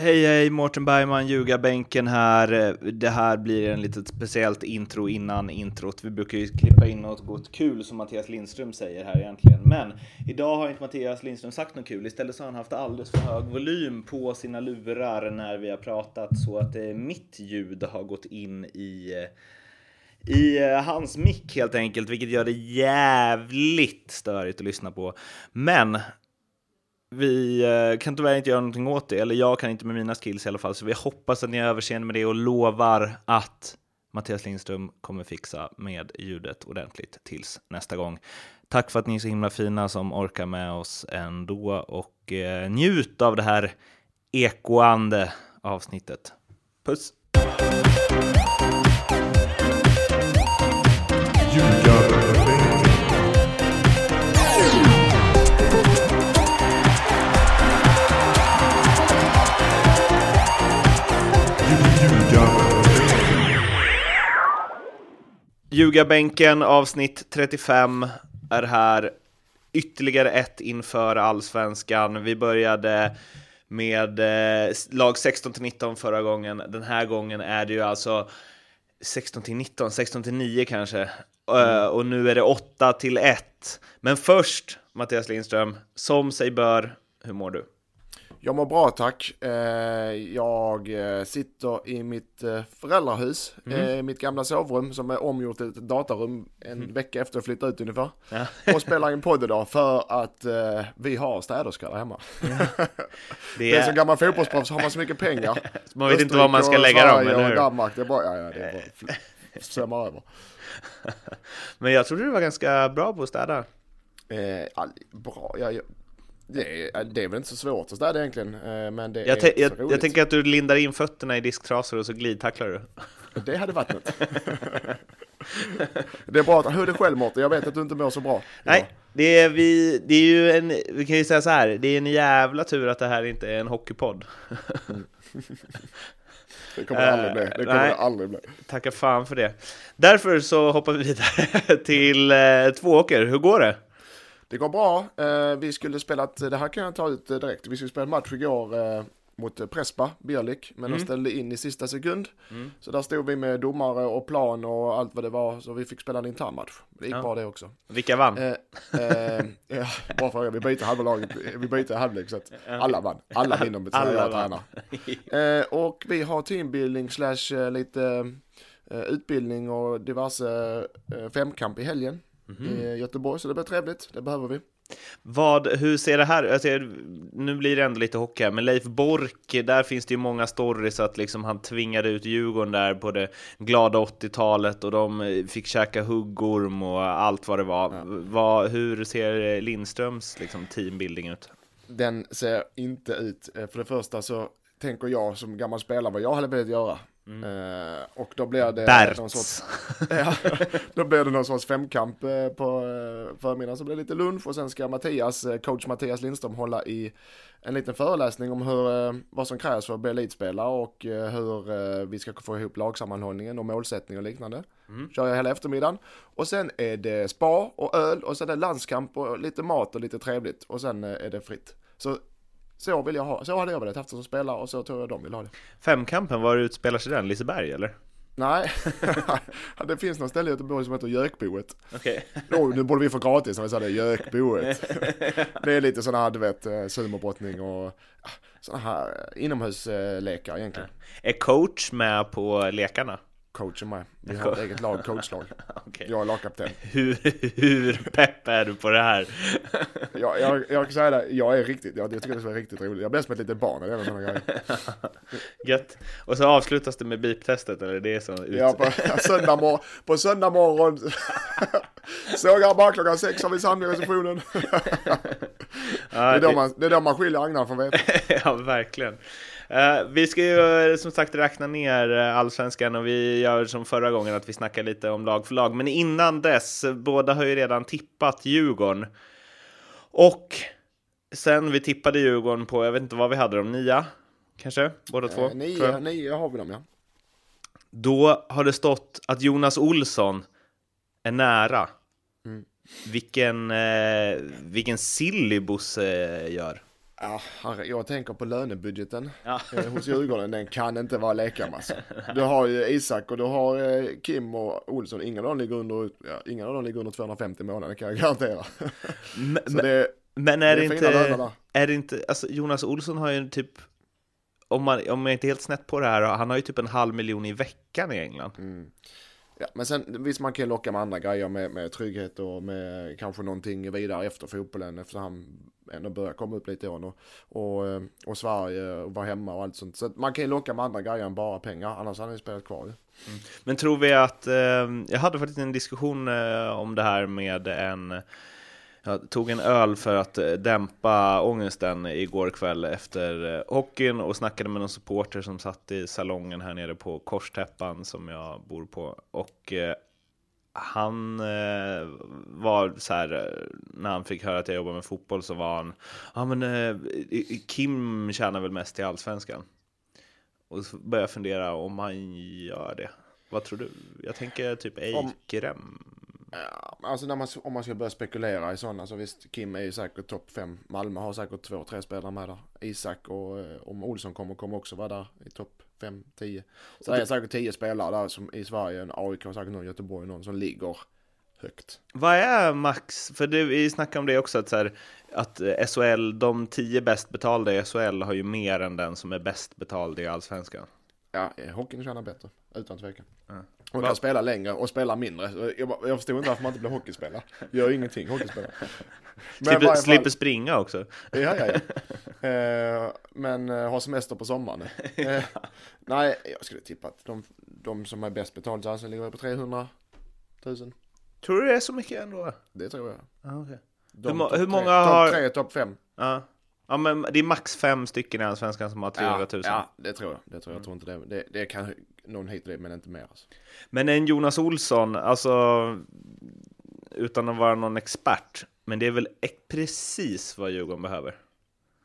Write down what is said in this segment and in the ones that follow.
Hej hej, Mårten Bergman, Ljugarbänken här. Det här blir en litet speciellt intro innan introt. Vi brukar ju klippa in något gott kul som Mattias Lindström säger här egentligen. Men idag har inte Mattias Lindström sagt något kul. Istället så har han haft alldeles för hög volym på sina lurar när vi har pratat så att eh, mitt ljud har gått in i eh, i eh, hans mick helt enkelt, vilket gör det jävligt störigt att lyssna på. Men vi eh, kan tyvärr inte göra någonting åt det, eller jag kan inte med mina skills i alla fall, så vi hoppas att ni har överseende med det och lovar att Mattias Lindström kommer fixa med ljudet ordentligt tills nästa gång. Tack för att ni är så himla fina som orkar med oss ändå och eh, njut av det här ekoande avsnittet. Puss! Ljugarbänken avsnitt 35 är här. Ytterligare ett inför allsvenskan. Vi började med eh, lag 16 till 19 förra gången. Den här gången är det ju alltså 16 till 19, 16 till 9 kanske. Mm. Uh, och nu är det 8 till 1. Men först, Mattias Lindström, som sig bör, hur mår du? Jag mår bra tack. Eh, jag eh, sitter i mitt eh, föräldrahus, mm. mitt gamla sovrum som är omgjort till ett datarum en mm. vecka efter att flytta ut ungefär. Ja. och spelar in podd idag för att vi har städerska där hemma. Ja. Det, är... det är som gammal fotbollsproffs har man så mycket pengar. man vet inte var man ska lägga dem, eller hur? Danmark, det är bara, ja, ja, det är bara svämmar över. Men jag trodde du var ganska bra på att städa. Eh, bra, jag, det är, det är väl inte så svårt att städa egentligen, eh, men det jag är jag, jag tänker att du lindar in fötterna i disktrasor och så glidtacklar du. Det hade varit något. det är bra att, hur är det själv Mårten? Jag vet att du inte mår så bra. Nej, det är, vi, det är ju en, vi kan ju säga så här, det är en jävla tur att det här inte är en hockeypodd. Det kommer det aldrig bli. Det kommer Nej, det aldrig bli. Tacka fan för det. Därför så hoppar vi vidare till eh, Tvååker. Hur går det? Det går bra. Eh, vi skulle spela, det här kan jag ta ut direkt, vi skulle spela match igår eh, mot Prespa, Bierlik, men mm. de ställde in i sista sekund. Mm. Så där stod vi med domare och plan och allt vad det var, så vi fick spela en intern match. Det gick ja. bra det också. Vilka vann? Eh, eh, ja, bra fråga, vi byter halva laget, vi byter halvlek så att alla vann. Alla vinner med alla jag tränar. eh, och vi har teambuilding slash eh, lite eh, utbildning och diverse eh, femkamp i helgen mm. i Göteborg, så det blir trevligt. Det behöver vi. Vad, hur ser det här alltså, Nu blir det ändå lite hockey här, men Leif Bork, där finns det ju många stories att liksom han tvingade ut Djurgården där på det glada 80-talet och de fick käka huggorm och allt vad det var. Ja. vad hur ser Lindströms liksom, teambuilding ut? Den ser inte ut, eh, för det första så tänker jag som gammal spelare vad jag hade velat göra. Mm. Uh, och då blir det Berts. någon sorts, ja, då blir det någon sorts femkamp uh, på uh, förmiddagen. Så blir det lite lunch och sen ska Mattias, coach Mattias Lindström hålla i en liten föreläsning om hur, vad som krävs för att bli elitspelare och hur vi ska få ihop lagsammanhållningen och målsättning och liknande. Mm. Kör jag hela eftermiddagen. Och sen är det spa och öl och sen är det landskamp och lite mat och lite trevligt och sen är det fritt. Så så vill jag ha, så hade jag velat haft som spelare och så tror jag de vill ha det. Femkampen, var utspelar sig den? Liseberg eller? Nej, det finns någon ställe i Göteborg som heter Gökboet. Okej. Okay. Oh, nu borde vi få gratis när vi sa det, Gökboet. det är lite sådana här, du vet, eh, sumobrottning och sådana här inomhuslekar egentligen. Är coach med på lekarna? coachen med. Vi har ett eget lag, coachlag. okay. Jag är lagkapten. Hur, hur pepp är du på det här? jag, jag, jag kan säga det, jag är riktigt, jag, jag tycker det är riktigt roligt. Jag blir som ett litet barn när det sådana grejer. Gött. Och så avslutas det med beep-testet eller det är så? Ut... Ja, på söndag, mor på söndag morgon sågar bara klockan sex har vi samling i receptionen. det, är då man, det är då man skiljer agnarna från vete. ja, verkligen. Uh, vi ska ju som sagt räkna ner uh, allsvenskan och vi gör som förra gången att vi snackar lite om lag för lag. Men innan dess, båda har ju redan tippat Djurgården. Och sen vi tippade Djurgården på, jag vet inte vad vi hade dem, nia? Kanske? Båda två? Uh, nio, nio har vi dem ja. Då har det stått att Jonas Olsson är nära. Mm. Vilken, eh, vilken silly Bosse gör. Ja, jag tänker på lönebudgeten Ja. eh, hos Djurgården, den kan inte vara alltså. Du har ju Isak och du har eh, Kim och Olsson, ingen av dem ligger under, ja, ingen av dem ligger under 250 månader kan jag garantera. Men, det, men är, det är inte, är det inte, alltså Jonas Olsson har ju typ, om, man, om jag inte är helt snett på det här, han har ju typ en halv miljon i veckan i England. Mm. Ja, men sen visst man kan ju locka med andra grejer med, med trygghet och med kanske någonting vidare efter fotbollen eftersom han ändå börjar komma upp lite i och, och, eh, och Sverige och vara hemma och allt sånt. Så man kan ju locka med andra grejer än bara pengar, annars hade han ju spelat kvar ju. Mm. Men tror vi att, eh, jag hade faktiskt en diskussion eh, om det här med en, jag tog en öl för att eh, dämpa ångesten igår kväll efter eh, hockeyn och snackade med någon supporter som satt i salongen här nere på Korstäppan som jag bor på. Och eh, han eh, var så här, när han fick höra att jag jobbar med fotboll så var han, ja men eh, Kim tjänar väl mest i Allsvenskan. Och så började jag fundera om han gör det. Vad tror du? Jag tänker typ Om- Eikrem. Ja, alltså när man, om man ska börja spekulera i sådana så visst, Kim är ju säkert topp fem. Malmö har säkert två, tre spelare med där. Isak och eh, om Olsson kommer, kommer också vara där i topp fem, tio. Så det är säkert tio spelare där som i Sverige, en AIK och säkert någon Göteborg, någon som ligger högt. Vad är max? För det, vi snackade om det också, att, så här, att eh, SHL, de tio bäst betalda i SHL har ju mer än den som är bäst betald i Allsvenskan. Ja, eh, hockeyn tjänar bättre, utan tvekan. Ja. Och kan spela längre och spela mindre. Jag, jag förstod inte varför man inte blir hockeyspelare. Gör ingenting, hockeyspelare. Slipper, fall- slipper springa också. Ja, ja, ja. Eh, men uh, har semester på sommaren. Eh, nej, jag skulle tippa att de, de som är bäst betalda alltså ligger på 300 000. Tror du det är så mycket ändå? Det tror jag. Ja, okej. De Hur topp hur tre- många topp har- tre, topp fem. Ja. Ja, men det är max fem stycken i Allsvenskan som har 300 000. Ja, det tror jag. Det tror jag. jag tror inte det. det. Det kan någon hit dit, men inte mer. Alltså. Men en Jonas Olsson, alltså utan att vara någon expert, men det är väl precis vad Djurgården behöver.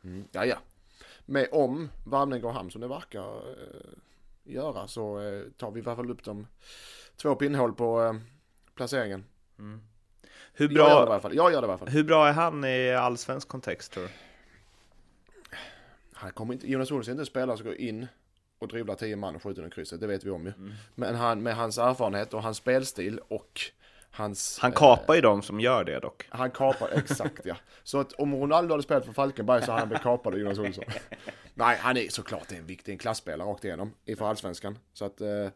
Mm. Ja, ja. Med om Värmdö går hem som det verkar eh, göra så eh, tar vi i alla fall upp de två pinnhål på eh, placeringen. Hur Jag gör det i bra, alla fall. Jag gör det i alla fall. hur bra är han i allsvensk kontext tror du? Han kommer inte, Jonas Olsson är inte en spelare som går in och dribblar 10 man och skjuter under krysset, det vet vi om ju. Mm. Men han, med hans erfarenhet och hans spelstil och hans... Han eh, kapar ju de som gör det dock. han kapar, exakt ja. Så att om Ronaldo hade spelat för Falkenberg så hade han blivit kapad av Jonas Olsson. Nej, han är såklart en viktig en klasspelare rakt igenom i för allsvenskan. Så att eh,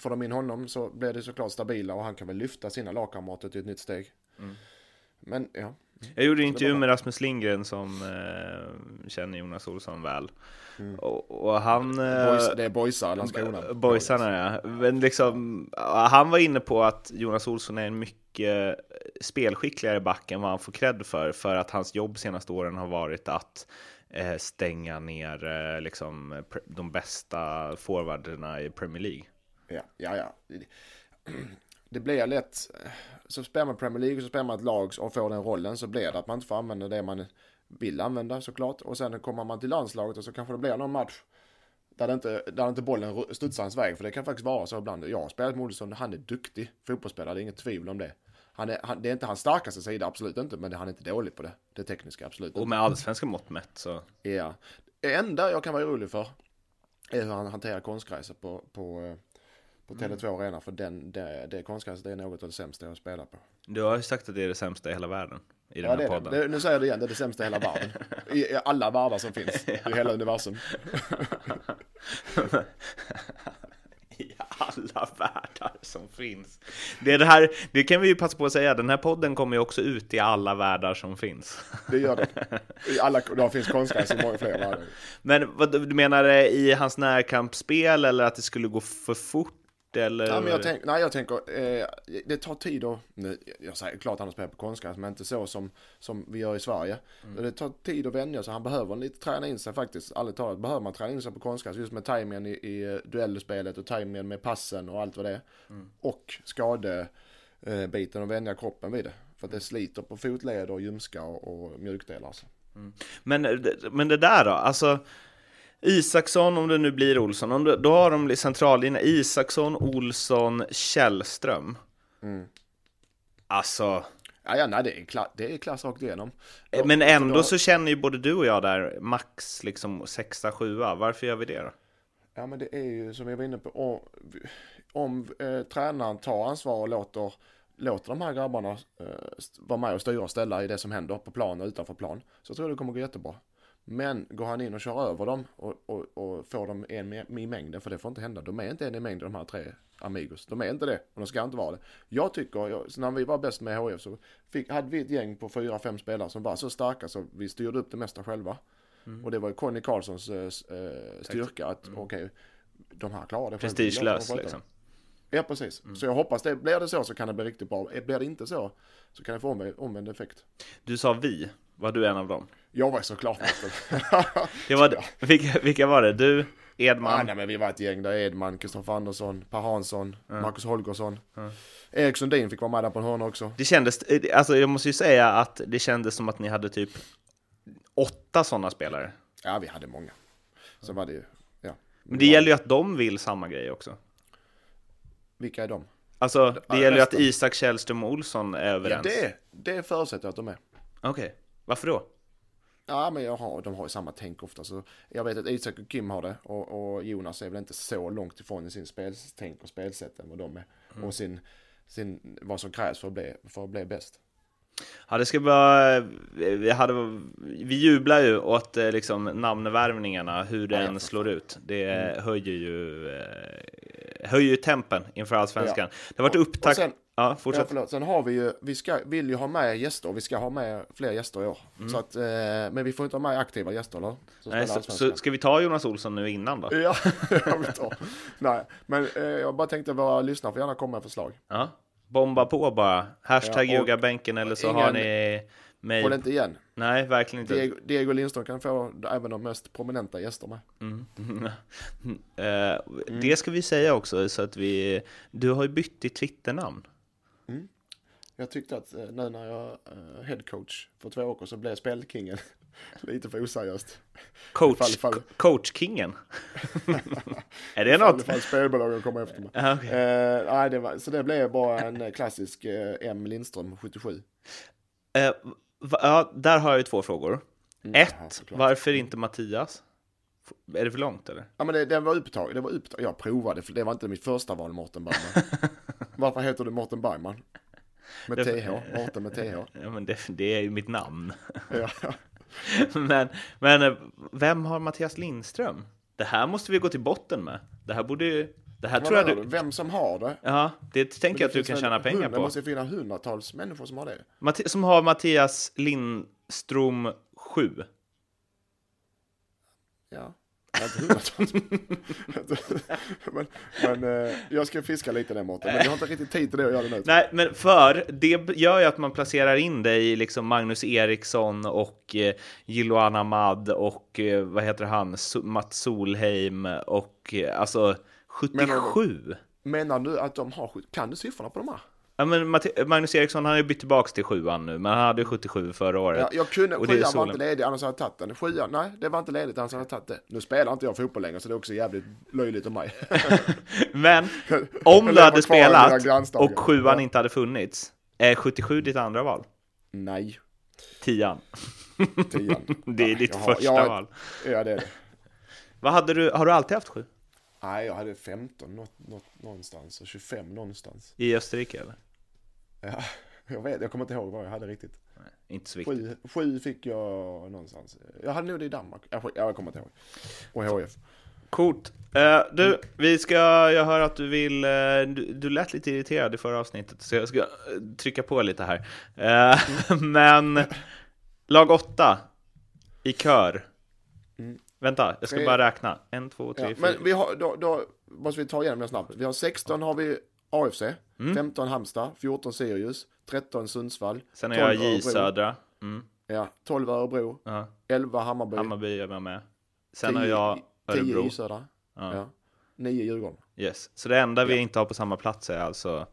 får de in honom så blir det såklart stabila och han kan väl lyfta sina lagkamrater till ett nytt steg. Mm. Men ja, Jag gjorde en intervju med Rasmus Lindgren som eh, känner Jonas Olsson väl. Och, och han... eh, boys, det är boysar Landskrona. Boysarna ja. Men liksom, han var inne på att Jonas Olsson är en mycket spelskickligare back än vad han får cred för, för att hans jobb senaste åren har varit att eh, stänga ner eh, liksom, de bästa forwarderna i Premier League. Ja, ja, ja. Det- blir lätt, så spelar man Premier League och så spelar man ett lag och får den rollen så blir det att man inte får använda det man vill använda såklart. Och sen kommer man till landslaget och så kanske det blir någon match där, det inte, där inte bollen studsar hans väg. För det kan faktiskt vara så ibland. Jag har spelat med Olsson, han är duktig fotbollsspelare, det är inget tvivel om det. Han är, han, det är inte hans starkaste sida, absolut inte, men han är inte dålig på det. Det tekniska, absolut inte. Och med allsvenska mått mätt så... Ja. Det enda jag kan vara orolig för är hur han hanterar konstgräset på, på, eh, på Tele2 Arena. För den, det, det konstgräset är något av det sämsta jag spelar på. Du har ju sagt att det är det sämsta i hela världen i den Ja, här det podden. det. Nu säger jag det igen, det är det sämsta i hela världen. I, i alla världar som finns. I hela universum. I alla världar som finns. Det, är det, här, det kan vi ju passa på att säga, den här podden kommer ju också ut i alla världar som finns. Det gör det. I alla, det finns konstgräs i många fler världar. Men vad, du menar i hans närkampsspel eller att det skulle gå för fort? Eller? Ja, men jag, tänk, nej, jag tänker, eh, det tar tid att, nu, jag säger klart han har spelat på konstgräs, men inte så som, som vi gör i Sverige. Det tar tid att vänja sig, han behöver lite träna in sig faktiskt, ärligt talat behöver man träna in sig på konstgräs, just med tajmingen i, i eh, duellspelet och tajmingen med passen och allt vad det är. Och skadebiten och vänja kroppen vid det. För att det sliter på fotleder och ljumskar och, och mjukdelar. Alltså. Men, men det där då, alltså Isaksson, om det nu blir Olsson, om det, då har de centrallinjen Isaksson, Olsson, Källström. Mm. Alltså, Ja, ja nej, det är, kla- det är klass rakt igenom. Eh, Men Då- ändå då- så känner ju både du och jag där max liksom sexa, sjua. Varför gör vi det då? Ja, men det är ju som jag var inne på. Om, om eh, tränaren tar ansvar och låter, låter de här grabbarna eh, vara med och styra och ställa i det som händer på plan och utanför plan. Så tror jag det kommer gå jättebra. Men går han in och kör över dem och, och, och får dem en i mängden, för det får inte hända. De är inte en i mängden de här tre Amigos. De är inte det och de ska inte vara det. Jag tycker, jag, när vi var bäst med HF så fick, hade vi ett gäng på fyra, fem spelare som var så starka så vi styrde upp det mesta själva. Och det var ju Conny Karlssons eh, eh, styrka att okej, de här klarar det själva. Prestigelös Låt dem sköta liksom. Ja, precis. Så jag hoppas det. Blir det så så kan det bli riktigt bra. Blir det inte så så kan det få omvänd, omvänd effekt. Du sa vi. Var du en av dem? Jag var såklart. Det var, vilka, vilka var det? Du, Edman? ah, nej, men vi var ett gäng där. Edman, Kristoffer Andersson, Per Hansson, Marcus Holgersson. Erik Sundin fick vara med där på en hörna också. Det kändes, alltså jag måste ju säga att det kändes som att ni hade typ åtta sådana spelare. Ja, vi hade många. Så var det ju, ja. Men det gäller ju att de vill samma grej också. Vilka är de? Alltså, det Ja, gäller ju att. Isak Källström och Olsson är Ja, överens. det, det förutsätter jag att de är. Okej, varför då? Ja, men jag har, de har ju samma tänk ofta. Så jag vet att Isak och Kim har det. Och, och Jonas är väl inte så långt ifrån i sin speltänk och spelsätt än vad de är. Och sin, sin, vad som krävs för att bli, för att bli bäst. Ja, det ska vara... Vi, hade, vi jublar ju åt eh, liksom, namnvärvningarna, hur Ja, den ja, slår ut. Det höjer ju, eh, höjer ju tempen inför allsvenskan. Det har varit upptakt... och sen- ja, Ja, fortsätt. förlåt. Sen har vi ju, vi ska, vill ju ha med gäster, vi ska ha med fler gäster i år. Så att, eh, men vi får inte ha med aktiva gäster eller? Nej, så, så ska vi ta Jonas Olsson nu innan då? Ja, jag vet inte. Nej, men eh, jag bara tänkte våra lyssnare får gärna komma med förslag. Ja. Bomba på bara. Hashtag Ja, ljugarbänken eller så ingen- har ni mig. Håll inte igen. Nej, verkligen inte. Diego, Diego Lindström kan få även de mest prominenta gäster med. Eh, Det ska vi säga också, så att vi... Du har ju bytt ditt Twitternamn. Jag tyckte att eh, nu när jag är headcoach för två år så blev spelkingen lite för oseriöst. Coach, Ifall- ifall- Coachkingen. är det något? ifall spelbolagen kommer efter mig. Ja, okej. Eh, nej, det var, så det blev bara en eh, klassisk eh, M Lindström 77. Eh, va, ja, där har jag ju två frågor. ja, Ett, såklart. varför inte Mattias? Är det för långt eller? Ja men det, den var upptagen, det var upptagen. Jag provade för det var inte mitt första val Mårten Bergman. Varför heter du Mårten Bergman? Med Det- TH, Mårten med TH. Ja, men det, det är ju mitt namn. Ja. men, men eh, vem har Mattias Lindström? Det här måste vi gå till botten med. Det här borde ju... Det här Vad tror jag du... Vem som har det? Ja, det tänker jag att du kan tjäna pengar hund- Det på. måste finnas hundratals människor som har det. Matti- som har Mattias Lindström 7. Ja. Men men eh, jag ska fiska lite där Mårten. Men jag har inte riktigt tid till det att göra det nu. Nej, men för det gör ju att man placerar in dig i liksom Magnus Eriksson och eh, Jiloan Ahmad och eh, vad heter han, Mats Solheim och alltså 77. Menar du att de har, kan du siffrorna på de här? Ja, men Magnus Eriksson han har ju bytt tillbaks till sjuan nu, men han hade ju 77 förra året. Ja, jag kunde, Och sjuan var solen. inte ledig annars hade jag tagit den. Sjuan, nej det var inte ledigt annars hade jag tagit det. Nu spelar inte jag fotboll längre så det är också jävligt löjligt av mig. Men om du hade spelat och sjuan Ja. inte hade funnits, är 77 ditt andra val? Nej, Tian. tian. Det är Nej, ditt har- första har- val. Ja det är det. Vad hade du, har du alltid haft sju? Nej, jag hade 15 något, något, någonstans och 25 någonstans. I Österrike eller? Ja, jag vet, jag kommer inte ihåg vad jag hade riktigt. Inte så viktigt. Sju, sju fick jag någonstans. Jag hade nog det i Danmark. Ja, skit- ja, jag kommer inte ihåg. Och HF. Coolt. Eh, du, vi ska, jag hör att du vill, eh, du, du lät lite irriterad i förra avsnittet, så jag ska eh, trycka på lite här. Eh, men, lag åtta, i kör. Mm. Vänta, jag ska bara räkna. En, två, tre, Ja, fyra. men vi har, då, då måste vi ta igenom det snabbt. Vi har 16 har vi AFC, Mm. 15 Halmstad, 14 Sirius, 13 Sundsvall, Sen har jag 12 J. Södra. Mm, ja, 12 Örebro, ja. 11 Hammarby, Hammarby är jag med. Sen har 10 jag 10 Örebro. i Södra, Ja. ja. 9 Djurgården. Yes. Så det enda vi Ja. inte har på samma plats är alltså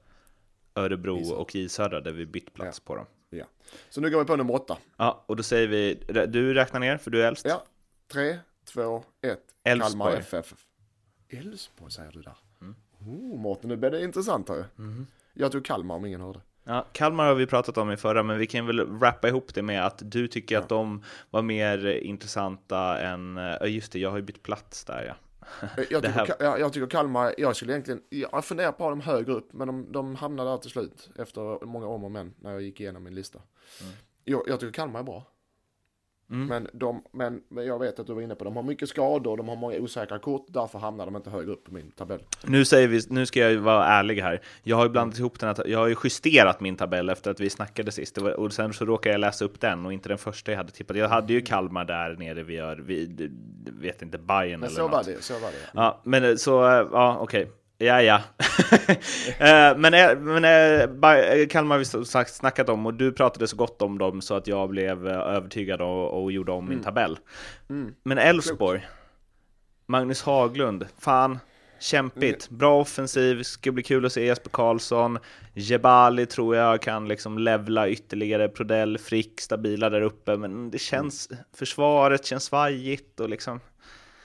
Örebro J och J Södra, där vi bytt plats på dem. Ja. Så nu går vi på nummer 8. Ja, och då säger vi, du räknar ner för du är äldst. Ja, 3, 2, 1. Elfsborg. Kalmar FF. Elfsborg säger du där. Oh, Mårten, nu blir det intressant här ju. Jag tog Kalmar om ingen hörde. Ja, Kalmar har vi pratat om i förra, men vi kan väl wrappa ihop det med att du tycker att de var mer intressanta än... Ja, just det, jag har ju bytt plats där ja. Jag tycker, jag, jag tycker Kalmar, jag skulle egentligen, jag funderar på dem högre upp, men de, de hamnade där till slut efter många om och men när jag gick igenom min lista. Jag, jag tycker Kalmar är bra. Mm. Men, de, men, men jag vet att du var inne på, de har mycket skador, de har många osäkra kort, därför hamnar de inte högre upp på min tabell. Nu, säger vi, nu ska jag vara ärlig här. Jag har ju blandat ihop den, här, jag har ju justerat min tabell efter att vi snackade sist. Var, och sen så råkade jag läsa upp den och inte den första jag hade tippat. Jag hade ju Kalmar där nere vid, vid vet inte, Bayern Men eller så något. var det, så var det. Ja, men så, ja okej. Ja, ja. Eh, men eh, men eh, Kalmar har vi som sagt snackat om och du pratade så gott om dem så att jag blev övertygad och, och gjorde om min tabell. Mm. Men Elfsborg, Magnus Haglund, fan, kämpigt. Bra offensiv, ska bli kul att se Jesper Karlsson. Jebali tror jag kan liksom levla ytterligare. Prodell, Frick, stabila där uppe, men det känns, försvaret känns svajigt och liksom...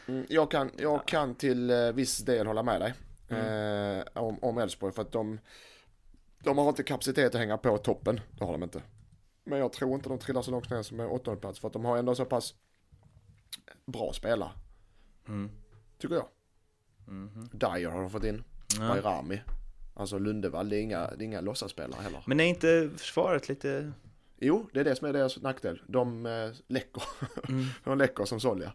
Mm, Jag kan, jag kan till viss del hålla med dig Mm. eh, om, Elfsborg för att de, de har inte kapacitet att hänga på toppen, det har de inte. Men jag tror inte de trillar så långt ner som är plats för att de har ändå så pass bra spelare. Mm. Tycker jag. Mhm. Dyer har de fått in, Ja. Bayrami. Alltså Lundevall, det är inga, det är inga låtsasspelare heller. Men är inte försvaret lite... Jo, det är det som är deras nackdel. De eh, läcker. Mm. de läcker som Solja.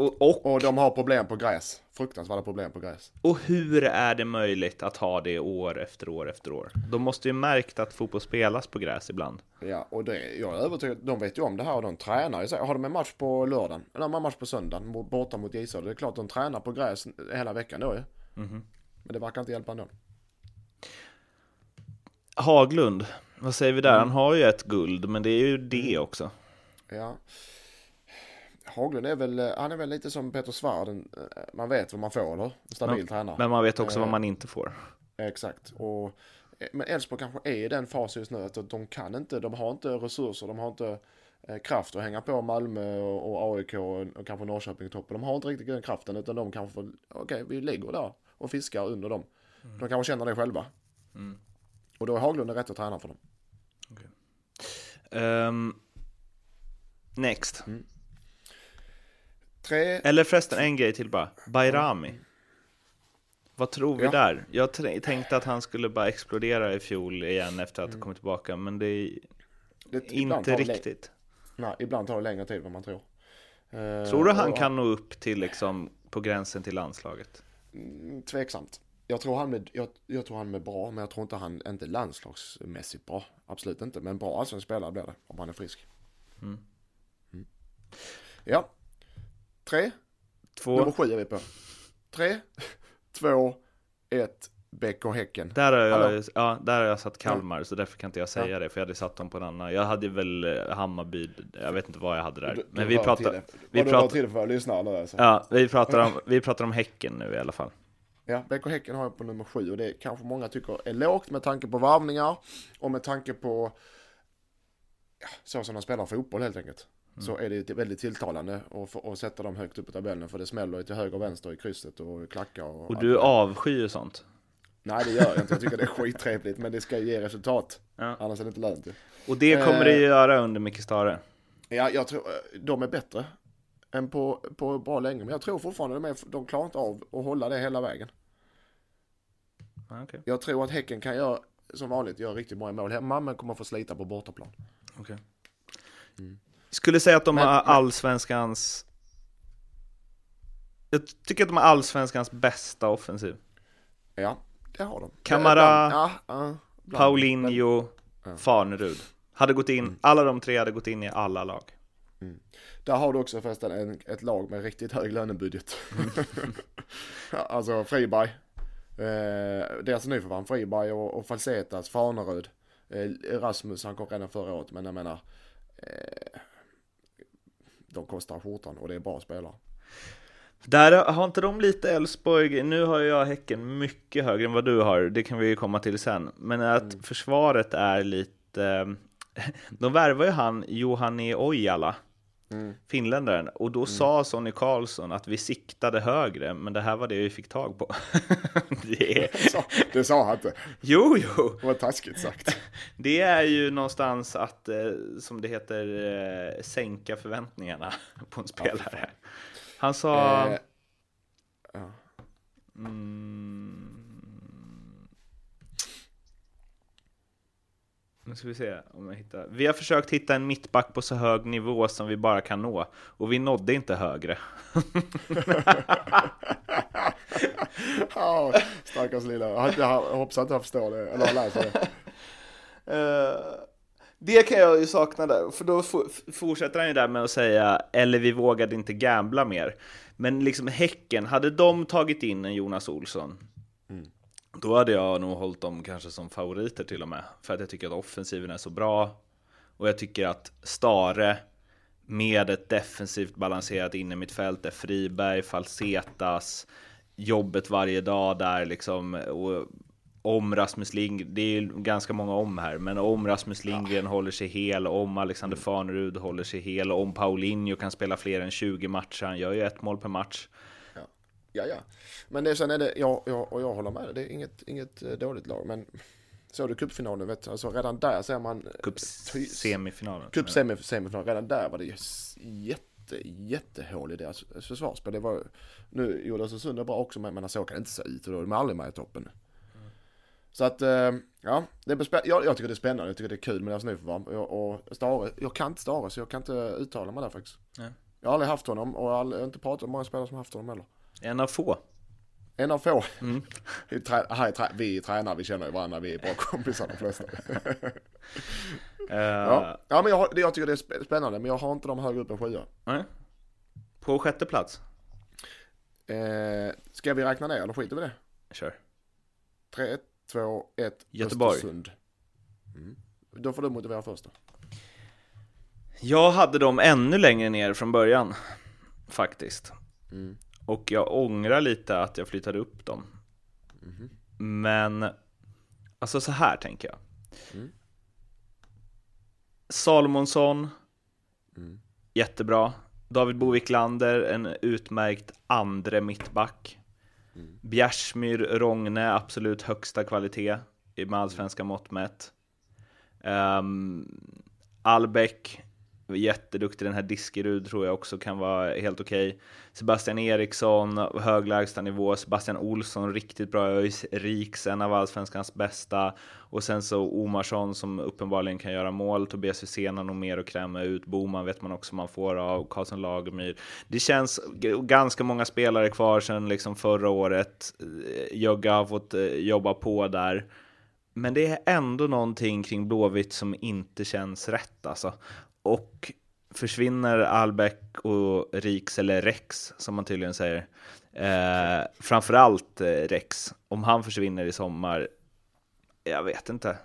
Och, och, Och de har problem på gräs. Fruktansvärda problem på gräs. och hur är det möjligt att ha det år efter år efter år? De måste ju märkt att fotboll spelas på gräs ibland. Ja, och det, jag är övertygad, de vet ju om det här och de tränar ju. så- Har de en match på lördagen, eller en match på söndagen, borta mot Södra, det är klart de tränar på gräs hela veckan då ju. Mhm. Men det verkar inte hjälpa ändå. Haglund, vad säger vi där? Han har ju ett guld, men det är ju det också. Ja. Haglund är väl, eh, han är väl lite som Peter Svärd, en, eh, man vet vad man får eller? En stabil tränare. Men man vet också vad Eh. man inte får. Exakt. Och, eh, men Elfsborg kanske är i den fasen just nu att de kan inte, de har inte resurser, de har inte kraft att hänga på Malmö och, och AIK och, och kanske Norrköping i toppen. De har inte riktigt den kraften utan de kanske får, okej vi ligger där och fiskar under dem. De kanske känner det själva. Mm. Och då är Haglund rätt att träna för dem. Ehm, next. Tre, Eller förresten, en grej till bara. Bayrami. Vad tror vi Ja. där? Jag tänkte att han skulle bara explodera i fjol igen efter att Mm. ha kommit tillbaka, men det är det, ibland inte riktigt. Nej, ibland tar det längre tid än vad man tror. Eh, Tror du han kan nå upp till liksom på gränsen till landslaget? Mm, tveksamt. Jag tror, han är, jag, jag tror han är bra, men jag tror inte han inte landslagsmässigt bra. Absolut inte, men bra allsvensk spelare blir det om han är frisk. Mm. Mm. Ja. Tre. Två. Nummer sju är vi på. Tre, två, ett. Bäck och Häcken. Där har, jag, Hallå? ja, där har jag satt Kalmar, så därför kan inte jag säga Ja. det, för jag hade satt dem på en annan. Jag hade väl eh, Hammarby, jag vet inte vad jag hade där. Du- Men vi pratar, till det. vi pratar- hör till det för nu alltså. ja, vi pratar om, vi pratar om Häcken nu i alla fall. Ja, Bäck och Häcken har jag på nummer sju och det kanske många tycker är lågt med tanke på varvningar och med tanke på ja, så som de spelar fotboll helt enkelt. Mm. Så är det väldigt tilltalande att, sätta dem högt upp i tabellen för det smäller ju till höger och vänster i krysset och klackar och, Och du det avskyr sånt. Nej det gör jag inte, jag tycker det är skittrevligt men det ska ge resultat. Ja. Annars är det inte lönt ju. Och det kommer det Eh. ju göra under Micke Stare. Ja, jag tror eh, de är bättre än på, på bra länge men jag tror fortfarande de, är, de klarar inte av att hålla det hela vägen. Okej. Jag tror att Häcken kan göra som vanligt, göra riktigt många mål hemma men kommer få slita på bortaplan. Okej. Skulle säga att de Men- har allsvenskans... Jag tycker att de har allsvenskans bästa offensiv. Ja, det har de. Kamara, Ja. Paulinho, Ja. Farnerud. Hade gått in, alla de tre hade gått in i alla lag. Där har du också förresten en, ett lag med riktigt hög lönebudget. Alltså Friberg. Eh, deras nyförvärv, Friberg och, och Falsetas, Farnerud. Eh, Rasmus, han kom redan förra året, men jag menar. Eh, de kostar skjortan och det är bra spelare. Där har inte de lite Elfsborg, nu har jag Häcken mycket högre än vad du har, det kan vi ju komma till sen. Men att försvaret är lite... De värvar ju han, Johani Ojala, finländaren. Och då sa Sonny Karlsson att vi siktade högre, men det här var det vi fick tag på. det det sa han inte. Jo, jo! Det var taskigt sagt. Det är ju någonstans att, eh, som det heter, eh, sänka förväntningarna på en spelare. Han sa... Eh, ja. Mm, nu ska vi se om jag hittar. Vi har försökt hitta en mittback på så hög nivå som vi bara kan nå. Och vi nådde inte högre. Ja, stackars lilla. Jag, hoppas att han förstår det, eller har läst det. Eh, det kan jag ju sakna där, för då fortsätter han ju där med att säga eller vi vågade inte gambla mer. Men liksom Häcken, hade de tagit in en Jonas Olsson, då hade jag nog hållit dem kanske som favoriter till och med. För att jag tycker att offensiven är så bra. Och jag tycker att Stare med ett defensivt balanserat innermittfält där Friberg, Falsetas, jobbet varje dag där liksom. Och om Rasmus Lindgren, det är ju ganska många om här, men om Rasmus Lindgren håller sig hel, om Alexander Farnerud håller sig hel, om Paulinho kan spela fler än 20 matcher, han gör ju ett mål per match. Ja, ja. Men det, sen är det, ja, ja, och jag håller med, det är inget, inget eh, dåligt lag. Men såg du cupfinalen, vet du, alltså redan där ser man... eh, Cup-semifinalen. Cup semi, semifinal, redan där var det jätte, jättehål i deras försvarsspel. Det var, nu gjorde Östersund det bra också, men, så kan det inte se ut och då är de aldrig med i toppen. Så att, eh, ja, det är jag, jag tycker det är spännande, jag tycker det är kul med deras nyförvärv. Och, och Stare, jag kan inte Stare så jag kan inte uttala mig där faktiskt. Nej. Jag har aldrig haft honom och jag har aldrig- jag har inte pratat med många spelare som har haft honom heller. En av få. En av få. Mm. Vi, trä, vi är tränare, vi känner ju varandra, vi är bra kompisar de flesta. Eh, Ja, ja men jag, jag tycker det är sp- spännande, men jag har inte dem högre upp än sjua. nej. På sjätte plats. Eh, ska vi räkna ner eller skiter vi det? Kör. 3, 2, 1, Göteborg. Östersund. Mm. Då får du motivera först då. Jag hade dem ännu längre ner från början, faktiskt. Mm. Och jag ångrar lite att jag flyttade upp dem. Mhm. Men, alltså så här tänker jag. Mm. Salomonsson, Mm. jättebra. David Boviklander, en utmärkt andre mittback. Mm. Bjärsmyr, Rogne, absolut högsta kvalitet i med allsvenska mått mätt. Um, Albeck, jätteduktig. Den här Diskerud tror jag också kan vara helt okej. Sebastian Eriksson, hög lägstanivå. Sebastian Olsson, riktigt bra. ÖIS Riks, en av allsvenskans bästa. Och sen så Omarsson som uppenbarligen kan göra mål. Tobias Hysén har nog mer att kräma ut. Boman vet man också man får av. Karlsson Lagermyr. Det känns ganska många spelare kvar sedan liksom förra året. Eh, Jögga har fått eh, jobba på där. Men det är ändå någonting kring Blåvitt som inte känns rätt alltså. Och försvinner Albeck och Riks, eller Rex som man tydligen säger, eh, framförallt eh, Rex, om han försvinner i sommar, jag vet inte.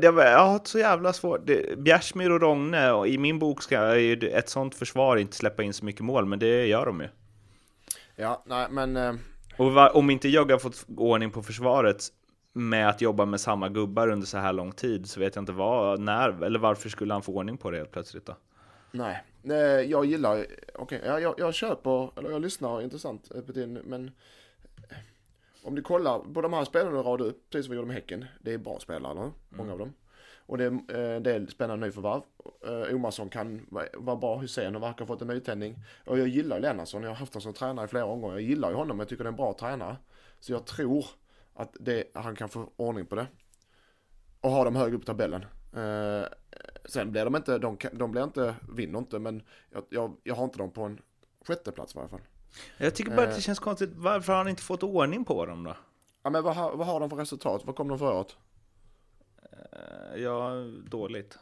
Det var, jag har så jävla svårt. Bjärsmyr och Rogne, och i min bok ska ju ett sånt försvar inte släppa in så mycket mål, men det gör de ju. Ja, nej men... Eh, Och va- om inte jag har fått ordning på försvaret med att jobba med samma gubbar under så här lång tid så vet jag inte vad, när eller varför skulle han få ordning på det helt plötsligt då? nej. Eh, jag gillar... Okej, ja, jag, jag köper, eller jag lyssnar intressant eh, på din, men... eh, Om du kollar på de här spelarna du radade upp, precis som vi gjorde med Häcken. Det är bra spelare, eller hur? Många av dem. Och det är en del spännande nyförvärv. Omarsson kan va- vara bra, Hysén och verkar ha fått en nytändning. Och jag gillar Lennartsson, jag har haft honom som tränare i flera omgångar. Jag gillar ju honom, jag tycker det är en bra tränare. Så jag tror att det, han kan få ordning på det. Och ha dem högre upp i tabellen. Eh, sen blir de inte, de, de blir inte, vinner inte, men jag, jag, jag har inte dem på en sjätte plats i varje fall. Jag tycker bara att Eh. det känns konstigt, varför har han inte fått ordning på dem då? Ja men vad, har- vad har de för resultat? Vad kom de förra året? Eh, Ja, dåligt.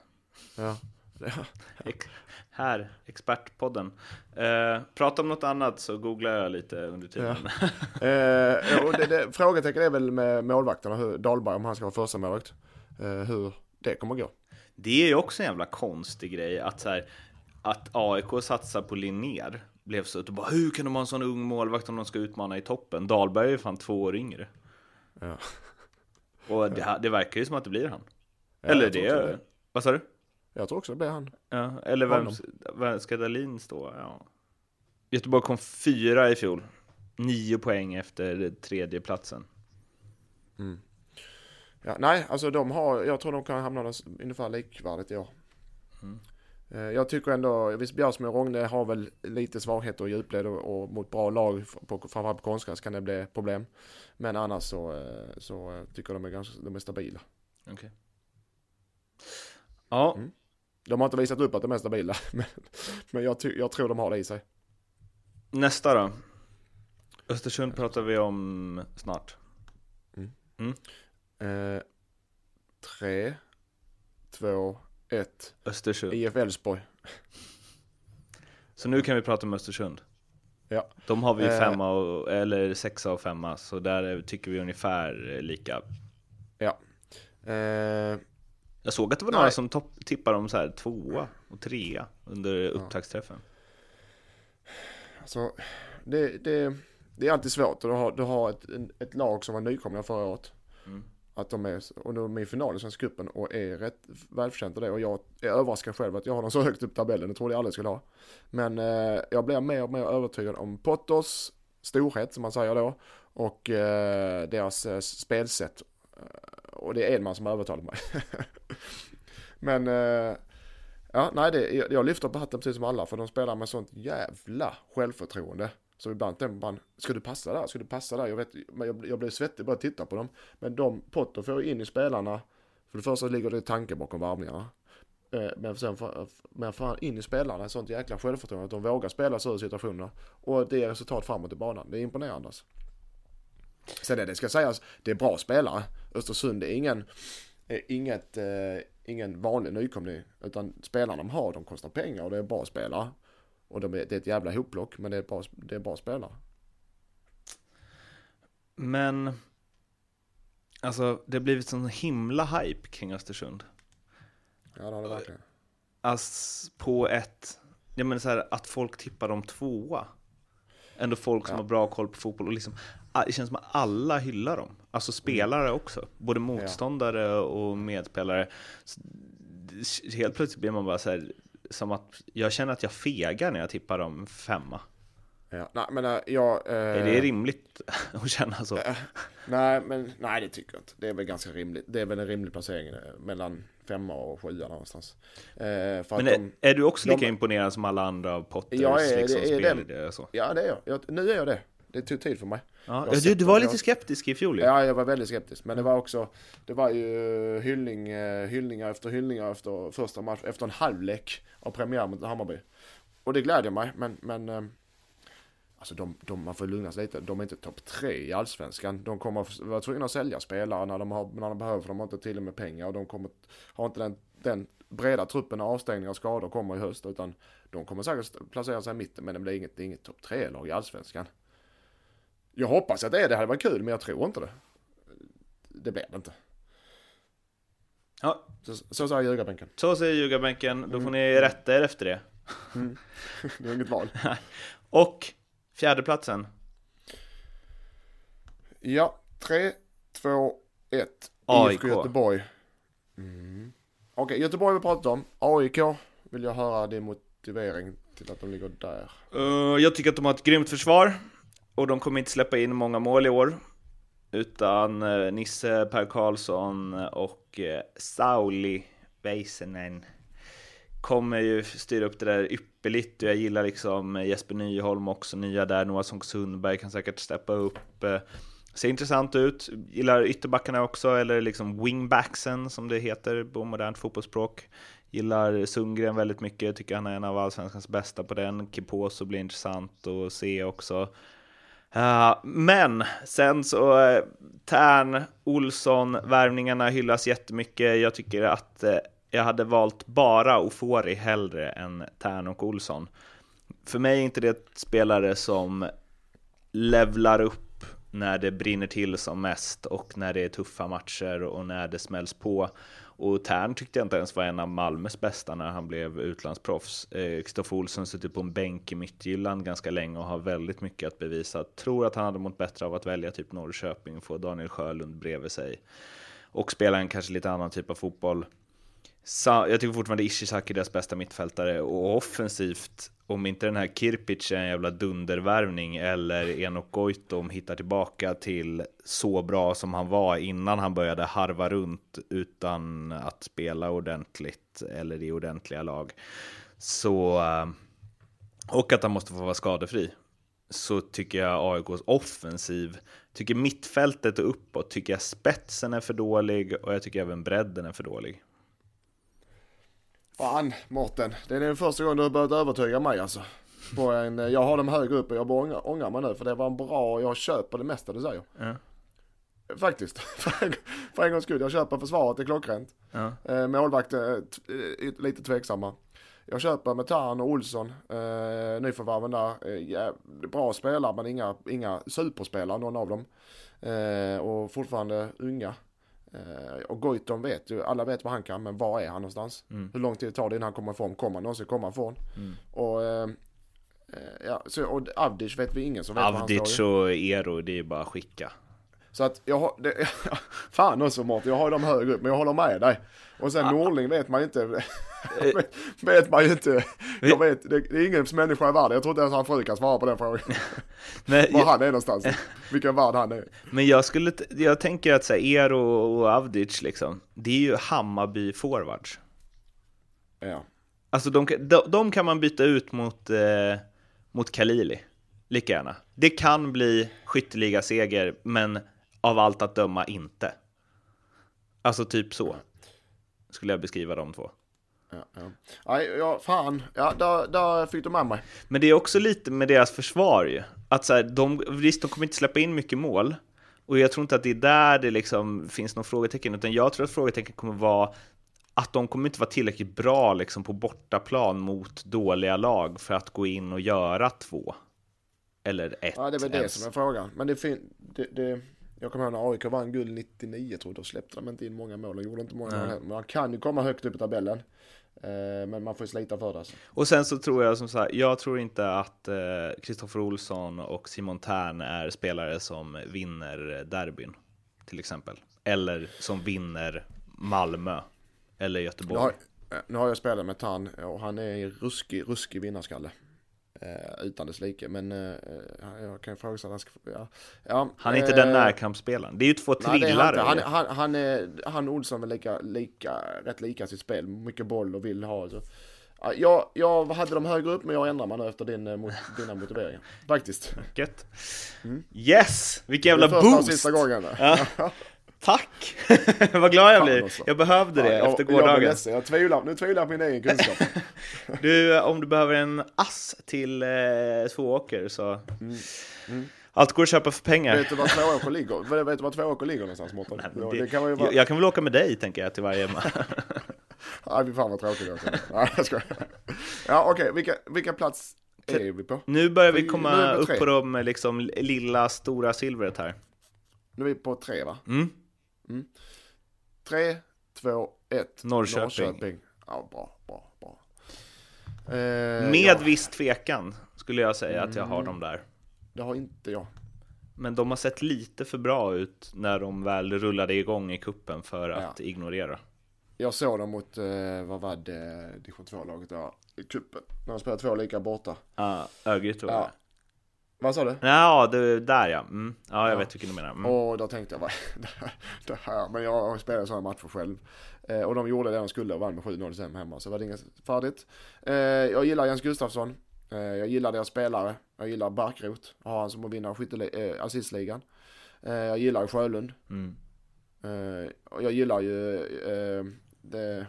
Ja. Ex- här, Expertpodden. Eh, prata om något annat så googlar jag lite under tiden. Eh, och det, det, frågetecken är väl med målvakterna, hur, Dahlberg om han ska vara första målvakt. Eh, hur det kommer gå. Det är ju också en jävla konstig grej att, så här, att AIK satsar på Linnér. Blev så att bara, hur kan de ha en sån ung målvakt om de ska utmana i toppen? Dahlberg är ju fan två år yngre. Ja. Och det, det verkar ju som att det blir han. Ja, Eller också det, vad sa du? Jag tror också det blir han. Ja, eller vem, vem ska Dahlin stå? Ja. Göteborg kom fyra i fjol. Nio poäng efter tredje platsen. Ja, nej, alltså de har, jag tror de kan hamna ungefär likvärdigt i år. Mm. Eh, Jag tycker ändå, visst Bjärsmyr och Rogne har väl lite svagheter i djupled och, och mot bra lag, på, framförallt på konstgräs kan det bli problem. Men annars så, eh, så eh, tycker jag de är ganska, de är stabila. Okej. Ja, Mm. De har inte visat upp att de är stabila, men, men jag, jag tror de har det i sig. nästa då. Östersund pratar vi om snart. Eh, tre, två, ett. Östersund. IF Elfsborg. Så nu kan vi prata om Östersund. Ja. De har vi Eh. femma och, eller sexa och femma, så där tycker vi ungefär lika. Ja. Eh, Jag såg att det var Nej. några som topp, tippade om så här tvåa och trea under upptaktsträffen. Alltså, det, det, det är alltid svårt. Du har, du har ett, ett lag som var nykomlingar förra året. Mm. Att de är, och de är i final i Svenska cupen och är rätt välförtjänta det. Och jag är överraskad själv att jag har dem så högt upp i tabellen. Det trodde jag aldrig skulle ha. Men eh, jag blir mer och mer övertygad om Potters storhet, som man säger då. Och eh, deras eh, spelsätt. Och det är Edman som har övertalat mig. Men eh, Ja, nej, det, jag, lyfter på hatten precis som alla för de spelar med sånt jävla självförtroende. Så ibland tänker man, ska du passa där? Ska du passa där? Jag, vet, jag, jag blir svettig bara att titta på dem. Men de, Potter får ju in i spelarna, för det första ligger det tanke bakom varvningarna. Eh, men sen men fan han in i spelarna sånt jäkla självförtroende att de vågar spela så i situationerna. Och det är resultat framåt i banan. Det är imponerande alltså. Sen är det, ska sägas, det är bra spelare. Östersund är ingen, är inget, eh, ingen vanlig nykomling. Utan spelarna de har, de kostar pengar och det är bra spelare. Och de är, det är ett jävla hopplock, men det är bra, det är bra spelare. Men, alltså det har blivit sån himla hype kring Östersund. Ja, det har det verkligen. Alltså på ett, jag menar så här, att folk tippar dem tvåa. Ändå folk som Ja. har bra koll på fotboll och liksom, det känns som att alla hyllar dem. Alltså spelare också, både motståndare och medspelare. Så Helt plötsligt blir man bara så här, som att jag känner att jag fegar när jag tippar dem femma. Ja, nej, men äh, jag... Eh, Är det rimligt att känna så? Nej, men nej det tycker jag inte. Det är väl ganska rimligt. Det är väl en rimlig placering eh, mellan femma och sjua någonstans. Eh, för Men att är, de, är du också lika de- imponerad som alla andra av Potters Jag är- liksom, det är den- Det, är så? Ja, det är jag. jag. Nu är jag det. Det tog tid för mig. Ja, du, sett du var lite jag- skeptisk i fjol ju. Ja, jag var väldigt skeptisk. Men det var också, det var ju hyllning, eh, hyllningar efter hyllningar efter första match, efter en halvlek av premiär mot Hammarby. Och det glädjer mig, men, men eh, alltså de, de, man får lugna sig lite. De är inte topp tre i allsvenskan. De kommer att vara tvungna att sälja spelare när de, har, när de behöver, för de har inte till med pengar och de kommer, har inte den, den breda truppen av avstängningar och skador kommer i höst, utan de kommer säkert placera sig i mitten, men det blir inget, inget topp tre-lag i allsvenskan. Jag hoppas att det är det, hade varit kul, men jag tror inte det. Det blir det inte. Ja, Så, så sa ljugarbänken. så säger ljugarbänken. Då får Mm. ni rätta er efter det. Det är inget val. Och fjärdeplatsen. Ja, 3, 2, 1. AIK. Göteborg. Mm. Okej, Göteborg har vi pratat om. AIK vill jag höra din motivering till att de ligger där. Uh, jag tycker att de har ett grymt försvar. Och de kommer inte släppa in många mål i år. Utan eh, Nisse, Per Karlsson och uh, Sauli Väisänen kommer ju styra upp det där ypperligt. Och jag gillar liksom Jesper Nyholm också, nya där. Noah Sonck Sundberg kan säkert steppa upp. Eh, ser intressant ut. Gillar ytterbackarna också, eller liksom wingbacksen som det heter på modernt fotbollsspråk. Gillar Sundgren väldigt mycket, tycker han är en av allsvenskans bästa på den. Kiposo blir intressant att se också. Uh, men sen så eh, uh, Tern, Olsson, värvningarna hyllas jättemycket. Jag tycker att uh, jag hade valt bara Ofori hellre än Tern och Olsson. För mig är inte det spelare som levlar upp när det brinner till som mest och när det är tuffa matcher och när det smälls på. Och Tern tyckte jag inte ens var en av Malmös bästa när han blev utlandsproffs. Eh, Kristoffer eh, Olsson suttit på en bänk i Midtjylland ganska länge och har väldigt mycket att bevisa. Tror att han hade mått bättre av att välja typ Norrköping, få Daniel Sjölund bredvid sig och spela en kanske lite annan typ av fotboll. Sa- Jag tycker fortfarande Ishizaki är deras bästa mittfältare och offensivt, om inte den här Kirpic är en jävla dundervärvning eller Enok Goitom hittar tillbaka till så bra som han var innan han började harva runt utan att spela ordentligt eller i ordentliga lag. Så, eh, och att han måste få vara skadefri så tycker jag AIKs offensiv, tycker mittfältet och uppåt, tycker jag spetsen är för dålig och jag tycker även bredden är för dålig. Fan Mårten, det är den första gången du har börjat övertyga mig alltså. På en, jag har dem högre upp och jag bara ångrar, mig nu för det var en bra, jag köper det mesta du säger. Ja. Faktiskt, för en, för en gångs skull. Jag köper försvaret, det är klockrent. Ja. Eh, målvakten, eh, eh, lite tveksamma. Jag köper med Tarn och Olsson, eh, nyförvärven där. Eh, bra spelare men inga, inga superspelare någon av dem. Eh, och fortfarande unga. Eh, och Goitom vet ju, alla vet vad han kan, men var är han någonstans? Mm. Hur lång tid tar det innan han kommer ifrån? Kommer han någonsin komma ifrån? Mm. Och, eh, eh, ja, så, och Avdic vet vi ingen som vet vad han står i. Avdic och Ero, det är bara att skicka. Så att jag har, det, fan också Mårten, jag har dem högre upp, men jag håller med dig. Och sen Norling vet man ju inte, vet, vet man ju inte, jag vet, det, det är ingen människa i världen, jag tror inte ens han fru kan svara på den frågan. Men, Var jag, han är någonstans, vilken värld han är. men jag, skulle, jag tänker att så här, Ero och Avdic, liksom, det är ju Hammarby-forwards. Ja. Alltså de, de, de kan man byta ut mot, eh, mot Kalili, lika gärna. Det kan bli skytteligaseger, men av allt att döma inte. Alltså typ så, skulle jag beskriva de två. Ja, ja. Ja, fan, ja, där, där fick du med mig. Men det är också lite med deras försvar ju. Att så här, de, visst, de kommer inte släppa in mycket mål. Och jag tror inte att det är där det liksom finns någon frågetecken, utan jag tror att frågetecken kommer vara att de kommer inte vara tillräckligt bra liksom på bortaplan mot dåliga lag för att gå in och göra två. Eller ett. Ja, det är väl det ens. som är frågan. Men det det, det, jag kommer ihåg när AIK vann guld 99, tror jag, då släppte de inte in många mål. De gjorde inte många mål. Men man kan ju komma högt upp i tabellen. Eh, men man får ju slita för det alltså. Och sen så tror jag som sagt, jag tror inte att Kristoffer Olsson och Simon Tern är spelare som vinner derbyn, till exempel. Eller som vinner Malmö eller Nu Göteborg. har, eh, nu har jag spelat med Tan och han är en ruskig, ruskig vinnarskalle. Eh, utan dess like. Men eh, jag kan ju fråga sig att han ska... Ja, ja, Han är inte eh, den närkampsspelaren. Det är ju två trillare. inte. han, han, han, är, han och Olsson är lika, lika, rätt lika sitt spel. Mycket boll och vill ha. Så. Ja, Jag, jag hade dem högre upp men jag ändrar mig nu efter din, eh, mot, dina motiveringar. Faktiskt. Gött. Yes! Vilken jävla boost! sista gången. Ja. Tack! Vad glad jag blir. Jag behövde det Ja, efter jag, jag, gårdagen. ledsen. jag tvivlar, nu tvivlar jag på min egen kunskap. Du, om du behöver en ass till eh, Tvååker så... Allt går att köpa för pengar. vet du var Tvååker ligger? Vet du var Tvååker ligger någonstans Mårten? Det, det kan vara... jag, jag kan väl åka med dig, tänker jag, till varje... Nej, fy fan vad tråkigt jag. Nej, jag skojar. Ja, okej. Vilka, vilka plats är vi på? Nu börjar vi komma vi upp på de liksom, lilla, stora silvret här. Nu är vi på tre, va? Mm. Tre, två, ett. Norrköping. Ja, bra, bra, bra. Eh, Med ja, viss tvekan skulle jag säga att jag har dem där. det har inte jag. Men de har sett lite för bra ut när de väl rullade igång i kuppen för att ignorera. Jag såg dem mot, eh, vad var det, division 2-laget där i cupen. När de spelade två lika borta. Ja, Örgryte jag. Ja. Vad sa du? Ja, det, där ja. Mm. Ja, jag Ja. vet vilken du menar. Mm. Och då tänkte jag, vad det här. Men jag har spelat sådana matcher själv. Eh, och de gjorde det de skulle och vann med 7-0 sen hemma. Så var det inget färdigt. Eh, jag gillar Jens Gustafsson. Eh, jag gillar deras spelare. Jag gillar Barkrot. Har han som att vinna eh, assistligan. Eh, jag gillar Sjölund. Mm. Eh, och jag gillar ju det.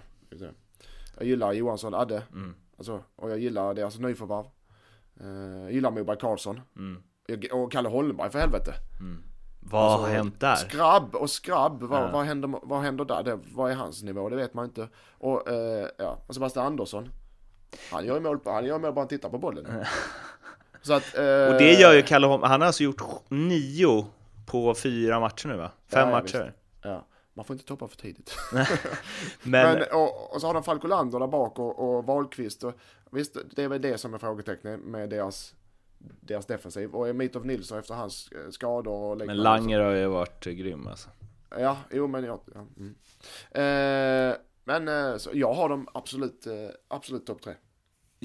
Jag gillar Johansson Adde. Mm. Alltså, och jag gillar deras nyförvärv. Eh, jag gillar Moberg Karlsson. Mm. Och Kalle Holmberg för helvete. Vad Alltså, har hänt där? Skrabb och skrabb, vad, Ja. vad, händer, vad händer där? Det, vad är hans nivå? Det vet man inte. Och, eh, ja, och Sebastian Andersson. Han gör mål, han gör mål bara han tittar på bollen. Så att, eh, Och det gör ju Kalle Holm. Han har alltså gjort nio på fyra matcher nu va? Fem ja, matcher. Man får inte toppa för tidigt. Men, Men, och, och så har de Falk Olander där bak och, och Wahlqvist. Och, visst, det är väl det som är frågetecknet med deras, deras defensiv. Och Mitov Nilsson efter hans eh, skador och men. Langer har ju varit grym alltså. Ja, jo men jag, ja. Mm. Eh, Men eh, så jag har dem absolut, eh, absolut topp tre.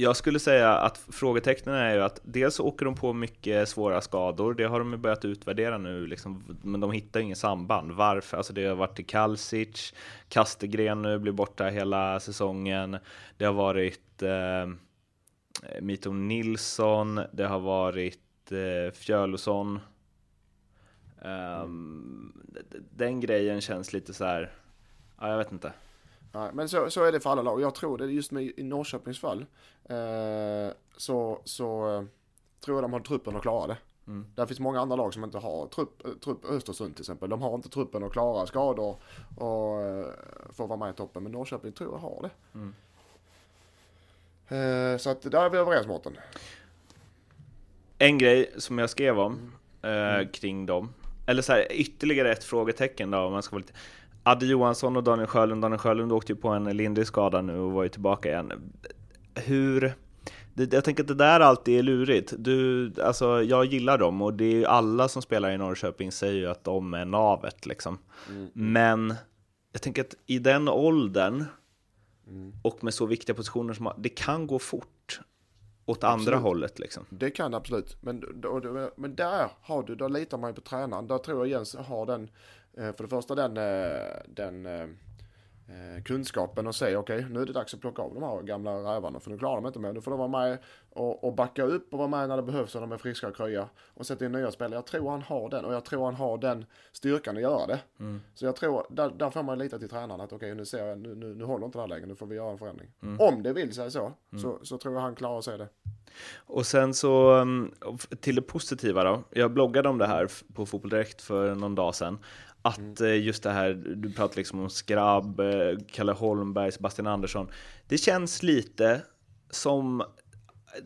Jag skulle säga att frågetecknen är ju att dels åker de på mycket svåra skador, det har de ju börjat utvärdera nu, liksom, men de hittar inget samband. Varför? Alltså det har varit till Kalsic, Kastegren nu blir borta hela säsongen, det har varit eh, Mito Nilsson, det har varit eh, Fjölosson. Um, den grejen känns lite så här, ja jag vet inte. Nej, men så, så är det för alla lag. Jag tror det just med i Norrköpings fall. Eh, så så eh, tror jag de har truppen att klara det. Mm. Där finns många andra lag som inte har trupp, eh, trupp Östersund till exempel. De har inte truppen att klara skador och eh, få vara med i toppen. Men Norrköping tror jag har det. Mm. Eh, så att där är vi överens Mårten. En grej som jag skrev om eh, kring dem, eller så här, ytterligare ett frågetecken då om man ska vara lite Adde Johansson och Daniel Sjölund, Daniel Sjölund åkte ju på en lindrig skada nu och var ju tillbaka igen. Hur, jag tänker att det där alltid är lurigt. Du, alltså, jag gillar dem och det är ju alla som spelar i Norrköping säger ju att de är navet liksom. Mm. Men jag tänker att i den åldern Mm. och med så viktiga positioner som det kan gå fort åt Absolut. andra hållet liksom. Det kan absolut. Men, då, då, men där har du, då litar man ju på tränaren. Där tror jag Jens har den, för det första den, eh, den eh, eh, kunskapen och säga okej, nu är det dags att plocka av de här gamla rävarna för nu klarar de inte mer. Nu får de vara med och, och backa upp och vara med när det behövs och de är friska och krya och sätta in nya spelare. Jag tror han har den och jag tror han har den styrkan att göra det. Mm. Så jag tror, där, där får man lita till tränaren att okej, nu ser jag, nu, nu, nu håller inte det här längre, nu får vi göra en förändring. Mm. Om det vill sig så, så, så tror jag han klarar sig det. Och sen så um, till det positiva då. Jag bloggade om det här på Fotboll Direkt för någon dag sedan. Att eh, just det här, du pratar liksom om Skrabb, eh, Kalle Holmberg, Sebastian Andersson. Det känns lite som,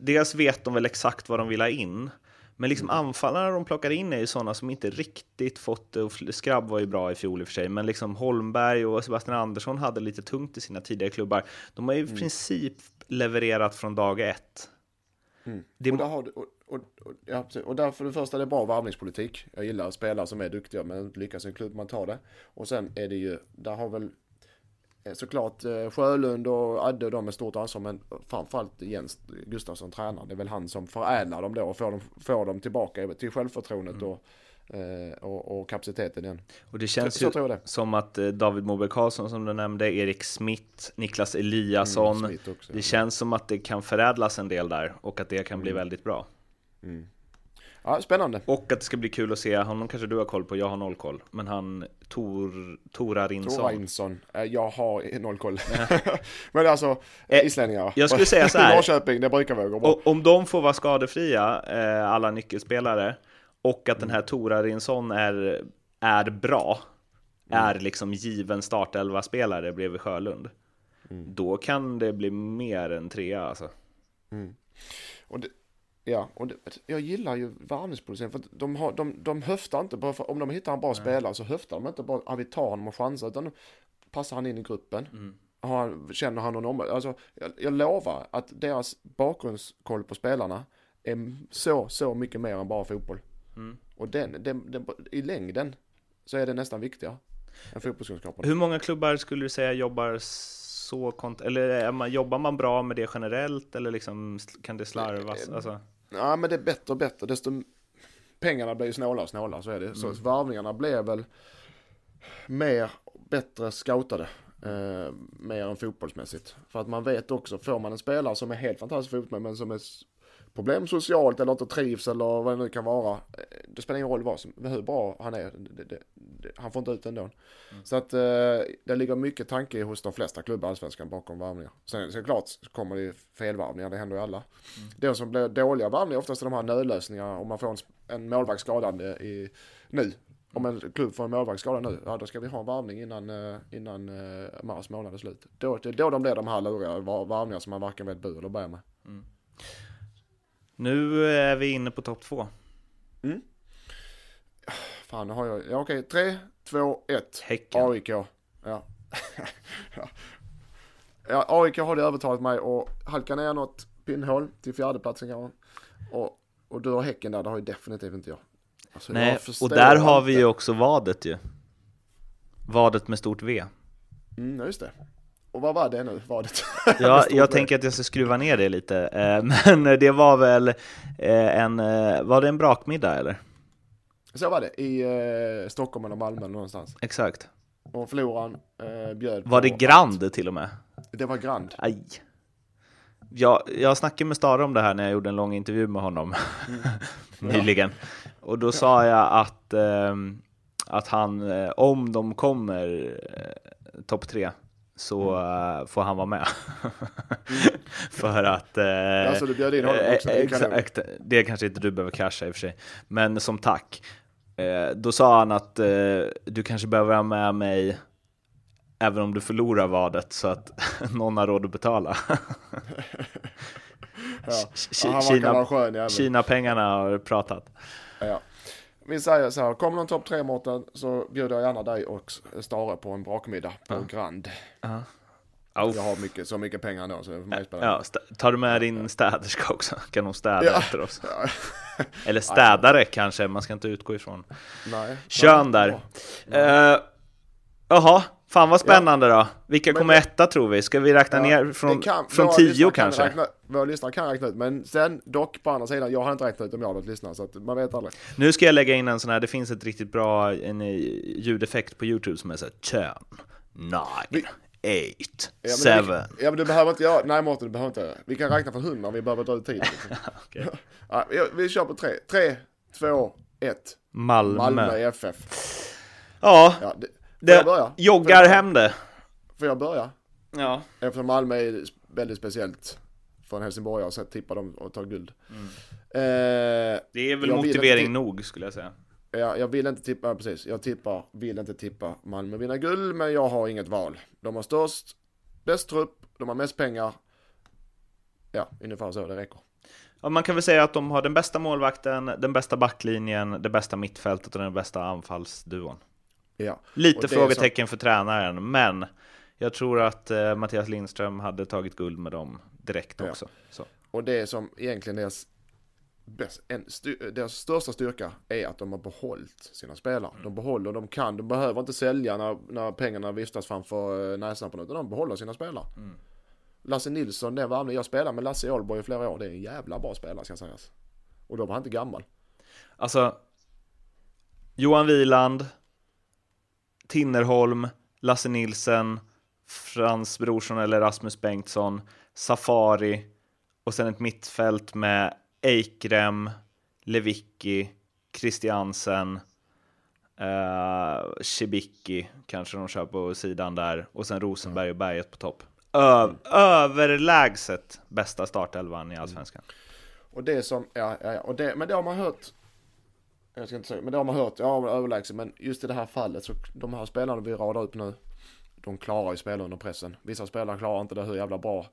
dels vet de väl exakt vad de vill ha in. Men liksom anfallarna de plockar in är ju sådana som inte riktigt fått det. Och Skrabb var ju bra i fjol i och för sig, men liksom Holmberg och Sebastian Andersson hade lite tungt i sina tidigare klubbar. De har ju i princip levererat från dag ett. Det, Och där har du, och, och, och, ja, och där för det första det är bra varvningspolitik. Jag gillar spelare som är duktiga men inte lyckas i en klubb, man tar det. Och sen är det ju, där har väl eh, såklart eh, Sjölund och Adde och de med stort ansvar men framförallt Jens Gustafsson tränaren. Det är väl han som förädlar dem då och får dem, får dem tillbaka till självförtroendet och, eh, och, och kapaciteten igen. och det känns Så ju jag det. som att David Moberg Karlsson som du nämnde, Erik Smith, Niklas Eliasson. Mm, Smith också, det ja. känns som att det kan förädlas en del där och att det kan bli väldigt bra. Ja, spännande. Och att det ska bli kul att se, honom kanske du har koll på, jag har noll koll. Men han, Tor, Tora Rinsson. Tora Insson. Eh, Jag har noll koll. men alltså, Eh, islänningar. jag skulle säga så här. Norrköping, det brukar väl gå bra. Om de får vara skadefria, eh, alla nyckelspelare, och att den här Tora Rinsson är, är bra, är liksom given startelva-spelare bredvid Sjölund, då kan det bli mer än trea alltså. Och det, ja, och det, jag gillar ju varvningspolitiken för att de, har, de, de höftar inte bara för om de hittar en bra spelare så höftar de inte bara att vi tar honom och chansar utan passar han in i gruppen. Har han, känner han någon om alltså, jag, jag lovar att deras bakgrundskoll på spelarna är så, så mycket mer än bara fotboll. Och den, den, den, i längden så är det nästan viktigare än fotbollskunskapen. Hur många klubbar skulle du säga jobbar så kont- eller är man, jobbar man bra med det generellt eller liksom kan det slarvas? Alltså, Ja men det är bättre och bättre. Desto pengarna blir ju snålare och snålare så är det. Så varvningarna blev väl mer, bättre scoutade. Eh, mer än fotbollsmässigt. För att man vet också, får man en spelare som är helt fantastisk fotboll men som är problem socialt eller inte trivs eller vad det nu kan vara. eh, Det spelar ingen roll vad som, hur bra han är. Det, det, det, han får inte ut ändå. Så att eh, det ligger mycket tanke hos de flesta klubbar i Allsvenskan bakom varvningar. Sen såklart kommer det felvarvningar, det händer ju alla. De som blir dåliga varvningar oftast är de här nödlösningarna om man får en, en målvakt skadad i, nu. Om en klubb får en målvakt skadad nu, ja då ska vi ha en varvning innan, eh, innan eh, mars månad är slut. Då, det är då de blir de här luriga var- varvningar som man varken vet bu eller bär med. Nu är vi inne på topp två. Fan, nu har jag, ja okej, 3, 2, 1. Häcken. AIK. Ja. ja. ja, AIK har det övertalat mig och halka ner något pinnhål till fjärdeplatsen kanske. Och, och du har Häcken där, det har ju definitivt inte jag. Alltså, Nej, jag och där har vi ju också vadet ju. Vadet med stort V. Mm, just det. Och vad var det nu? Var det? Ja, jag tänker att jag ska skruva ner det lite, eh, men det var väl eh, en, eh, var det en brakmiddag eller? Så var det, i Stockholm eller Malmö någonstans. Exakt. Och förloraren eh, bjöd Var det Grand till och med? Det var Grand. Aj. Jag, jag snackade med Stare om det här när jag gjorde en lång intervju med honom nyligen. Och då sa jag att, eh, att han, om de kommer eh, topp tre, så eh, får han vara med. För att... Eh, Alltså, du bjöd in honom också, det eh, kan jag- exakt, det kanske inte du behöver casha i och för sig. Men som tack. Eh, då sa han att eh, du kanske behöver ha med mig även om du förlorar vadet så att någon har råd att betala. Ja. Ki- Ja, han Kina-. Kina-pengarna har pratat. Ja. Vi säger så här, kommer någon topp tre Mårten så bjuder jag gärna dig och Stare på en brakmiddag på Grand. Ja. Jag har mycket, så mycket pengar ändå så det mig spela. Ja, tar du med din städerska också? Kan hon städa Ja. efter oss? Ja. Eller städare kanske, man ska inte utgå ifrån Nej. kön där. Eh, Jaha, fan vad spännande då. Vilka Men- kommer etta tror vi? Ska vi räkna ner det från, kan- från tio lyssnare kan kanske? Räkna, våra lyssnare kan räkna ut, men sen dock på andra sidan, jag har inte räknat ut om jag har något lyssnare så att man vet aldrig. Nu ska jag lägga in en sån här, det finns ett riktigt bra en, eh, ljudeffekt på YouTube som är nine, eight, Ja, men seven. Vi, ja men du behöver inte göra, nej Mårten du behöver inte. Vi kan räkna från hundra om vi behöver dra ut tiden. Liksom. Ja, vi, kör på tre. Tre, två, ett. Malmö. Malmö FF. Ja, Ja, det, det jag börja? Får joggar jag, hem det. Får jag börja? Ja. Eftersom Malmö är väldigt speciellt från Helsingborg och så tippa dem och ta guld. Mm. Eh, Det är väl motivering inte- nog skulle jag säga. ja, jag vill inte tippa, precis. Jag tippar, vill inte tippa Malmö vinna guld, men jag har inget val. De har störst, bäst trupp, de har mest pengar. Ja, ungefär så, det räcker. Ja, man kan väl säga att de har den bästa målvakten, den bästa backlinjen, det bästa mittfältet och den bästa anfallsduon. Ja. Lite frågetecken för tränaren, men jag tror att eh, Mattias Lindström hade tagit guld med dem direkt Ja. också. Så. Och det som egentligen deras, bäst, en, styr, deras största styrka är att de har behållit sina spelare. De behåller, de kan, de behöver inte sälja när, när pengarna viftas framför eh, näsan på något, utan de behåller sina spelare. Lasse Nilsson, den värvningen, jag spelar med Lasse i Ålborg i flera år, det är en jävla bra spelare ska sägas. Och då var han inte gammal. Alltså, Johan Wieland, Tinnerholm, Lasse Nilsen, Frans Brorsson eller Rasmus Bengtsson, Safari och sen ett mittfält med Eikrem, Lewicki, Christiansen, uh, Cibicki kanske de kör på sidan där och sen Rosenberg och Berget på topp. Ö- överlägset bästa startelvan i Allsvenskan. Och det som, ja, ja, och det, men det har man hört. Jag ska inte säga, men det har man hört, ja överlägset, men just i det här fallet så de här spelarna vi radar upp nu, de klarar ju spela under pressen. Vissa spelare klarar inte det hur jävla bra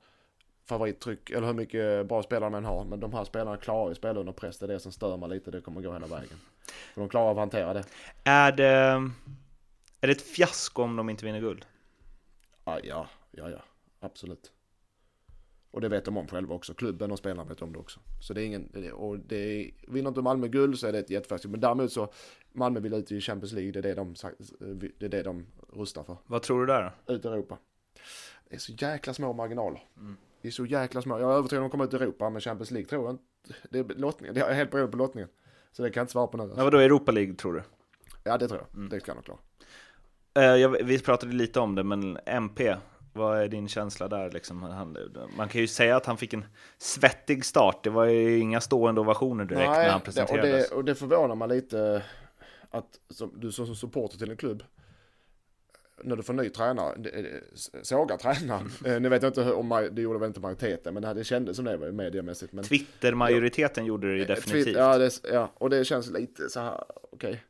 favorittryck, eller hur mycket bra spelare man har, men de här spelarna klarar ju spela under press, det är det som stör mig lite, det kommer gå hela vägen. För de klarar av att hantera det. Är det, är det ett fiasko om de inte vinner guld? Ja, ja, ja, ja, absolut. Och det vet de om själva också. Klubben och spelarna vet om det också. Så det är ingen, och det är, vinner inte Malmö guld så är det ett jättefiasko. Men däremot så, Malmö vill ut i Champions League, det är det de, det är det de rustar för. Vad tror du där då? Ut i Europa. Det är så jäkla små marginaler. Det är så jäkla små. Jag är övertygad om att de kommer ut i Europa, men Champions League tror jag inte. Det är lottningen, det är helt beroende på lottningen. Så det kan jag inte svara på nu. Ja, vadå Europa League tror du? Ja, det tror jag. Det kan de klara. Eh, jag, vi pratade lite om det, men MP, vad är din känsla där? Liksom? Han, man kan ju säga att han fick en svettig start. Det var ju inga stående ovationer direkt när han det, och, presenterades. det, och det förvånar mig lite att som, du som, supporter till en klubb när du får ny tränare, såga tränaren. Eh, Nu vet jag inte om det gjorde väl inte majoriteten, men det, det kändes som det var mediemässigt. Men Twitter-majoriteten gjorde det ju Twitt- definitivt. Ja, det, ja, och det känns lite så här, okej.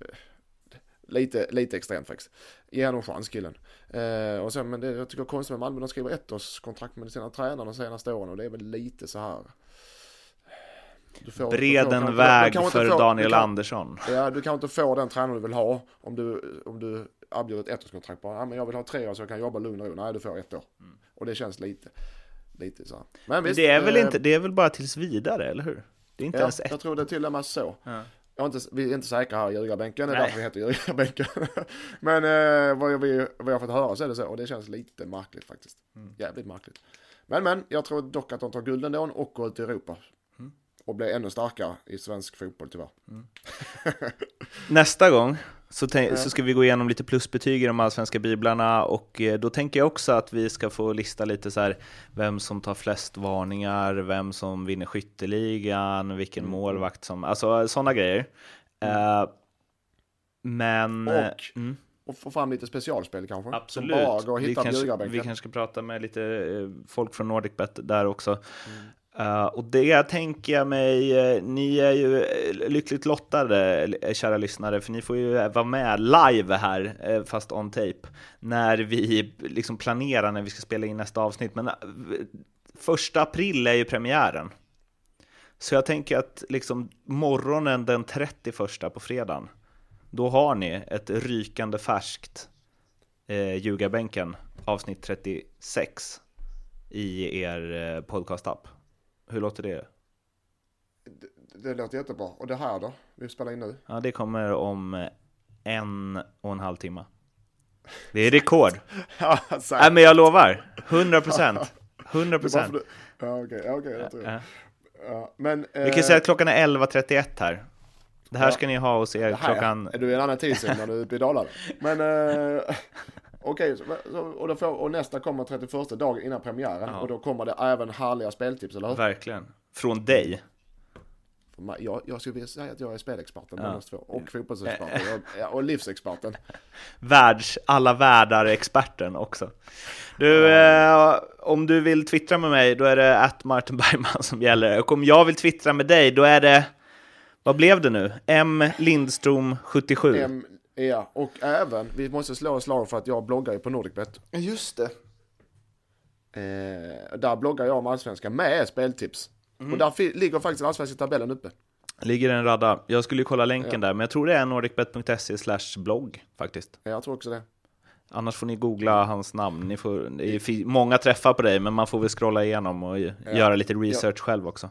Eh, Lite, lite extremt faktiskt. Ge honom chans killen. Eh, och sen, men det jag tycker är konstigt med Malmö, de skriver ettårskontrakt med sina tränare de senaste åren och det är väl lite så här. Du får- du Bred en väg du inte för få- Daniel du kan, Andersson. Ja, du kan inte få den tränare du vill ha om du, om du erbjuder ett ettårskontrakt bara. Ja, men jag vill ha tre år så jag kan jobba lugn och ro. Nej, du får ett år. Och det känns lite, lite så. Men Men visst, det är, väl eh, inte, det är väl bara tills vidare, eller hur? Det är inte Ja, ens ett. jag tror det är till och med så. Ja. Jag är inte, vi är inte säkra här i ljugarbänken, det är därför vi heter ljugarbänken. Men eh, vad, vi, vad jag fått höra så är det så, och det känns lite märkligt faktiskt. Mm. Jävligt märkligt. Men men, jag tror dock att de tar guld ändå och går ut i Europa. Mm. Och blir ännu starkare i svensk fotboll tyvärr. Nästa gång så, tänk, så ska vi gå igenom lite plusbetyg i de allsvenska biblarna och eh, då tänker jag också att vi ska få lista lite så här vem som tar flest varningar, vem som vinner skytteligan, vilken Mm. målvakt som, alltså sådana grejer. Eh, men... eh, Och mm, Och få fram lite specialspel kanske. absolut. Som bara går vi, hitta på kanske, vi kanske ska prata med lite eh, folk från NordicBet där också. Eh, och det tänker jag mig, eh, ni är ju eh, lyckligt lottade, kära lyssnare, för ni får ju vara med live här, fast on tape, när vi liksom planerar när vi ska spela in nästa avsnitt. Men första april är ju premiären. Så jag tänker att liksom morgonen den 31 på fredagen, då har ni ett rykande färskt eh, ljugarbänken, avsnitt 36, i er eh, podcastapp. Hur låter det? Det låter jättebra. Och det här då? Vi spelar in nu. Ja, det kommer om eh, en och en halv timme. Det är rekord. Ja, Nej, men jag lovar. 100 procent. 100 Bara procent. för du- Ja, okej, okej, jag tror jag. Ja. Ja, men... Vi kan eh, säga att klockan är 11.31 här. Det här Ja. ska ni ha hos er det klockan... Är du i en annan tidszon när du i Dalarna? Men... Eh, Okej, så, och, får, och nästa kommer 31 dagen innan premiären. Ja. Och då kommer det även härliga speltips, eller hur? Verkligen. Från dig. Jag, jag skulle vilja säga att jag är spelexperten, Ja. två. Och fotbollsexperten. Ja, och livsexperten. Världs, alla världar-experten också. Du, eh, om du vill twittra med mig, då är det att Martin Bergman som gäller. Och om jag vill twittra med dig, då är det... Vad blev det nu? M. Lindström 77. Em, ja, och även, vi måste slå ett slag för att jag bloggar ju på Nordicbet. Just det. Eh, där bloggar jag om allsvenskan med speltips. Mm. Och där ligger faktiskt den allsvenska tabellen uppe. Ligger en radda. Jag skulle ju kolla länken där, men jag tror det är nordicbet.se slash blogg faktiskt. Jag tror också det. Annars får ni googla hans namn. Ni får, det är fi- många träffar på dig, men man får väl scrolla igenom och göra lite research själv också.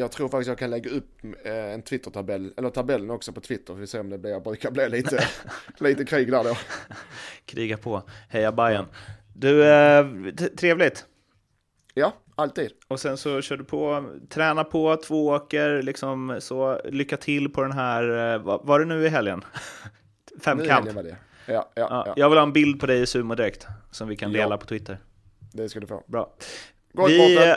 Jag tror faktiskt jag kan lägga upp eh, en Twitter-tabell, eller tabellen också på Twitter. Vi ser om det blir, jag brukar bli lite, lite krig där då. Kriga på. Heja Bayern. Du, eh, trevligt. Ja, alltid. Och sen så kör du på, träna på, två åker, liksom så lycka till på den här, eh, var det nu i helgen? Nu i Femkamp. helgen. Ja, ja, Ja, ja, jag vill ha en bild på dig i sumo direkt, som vi kan Ja. dela på Twitter. det ska du få. Bra. Gott Vi eh,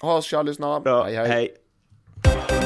ha oss kär lyssna. Bra. hej. hej. hej.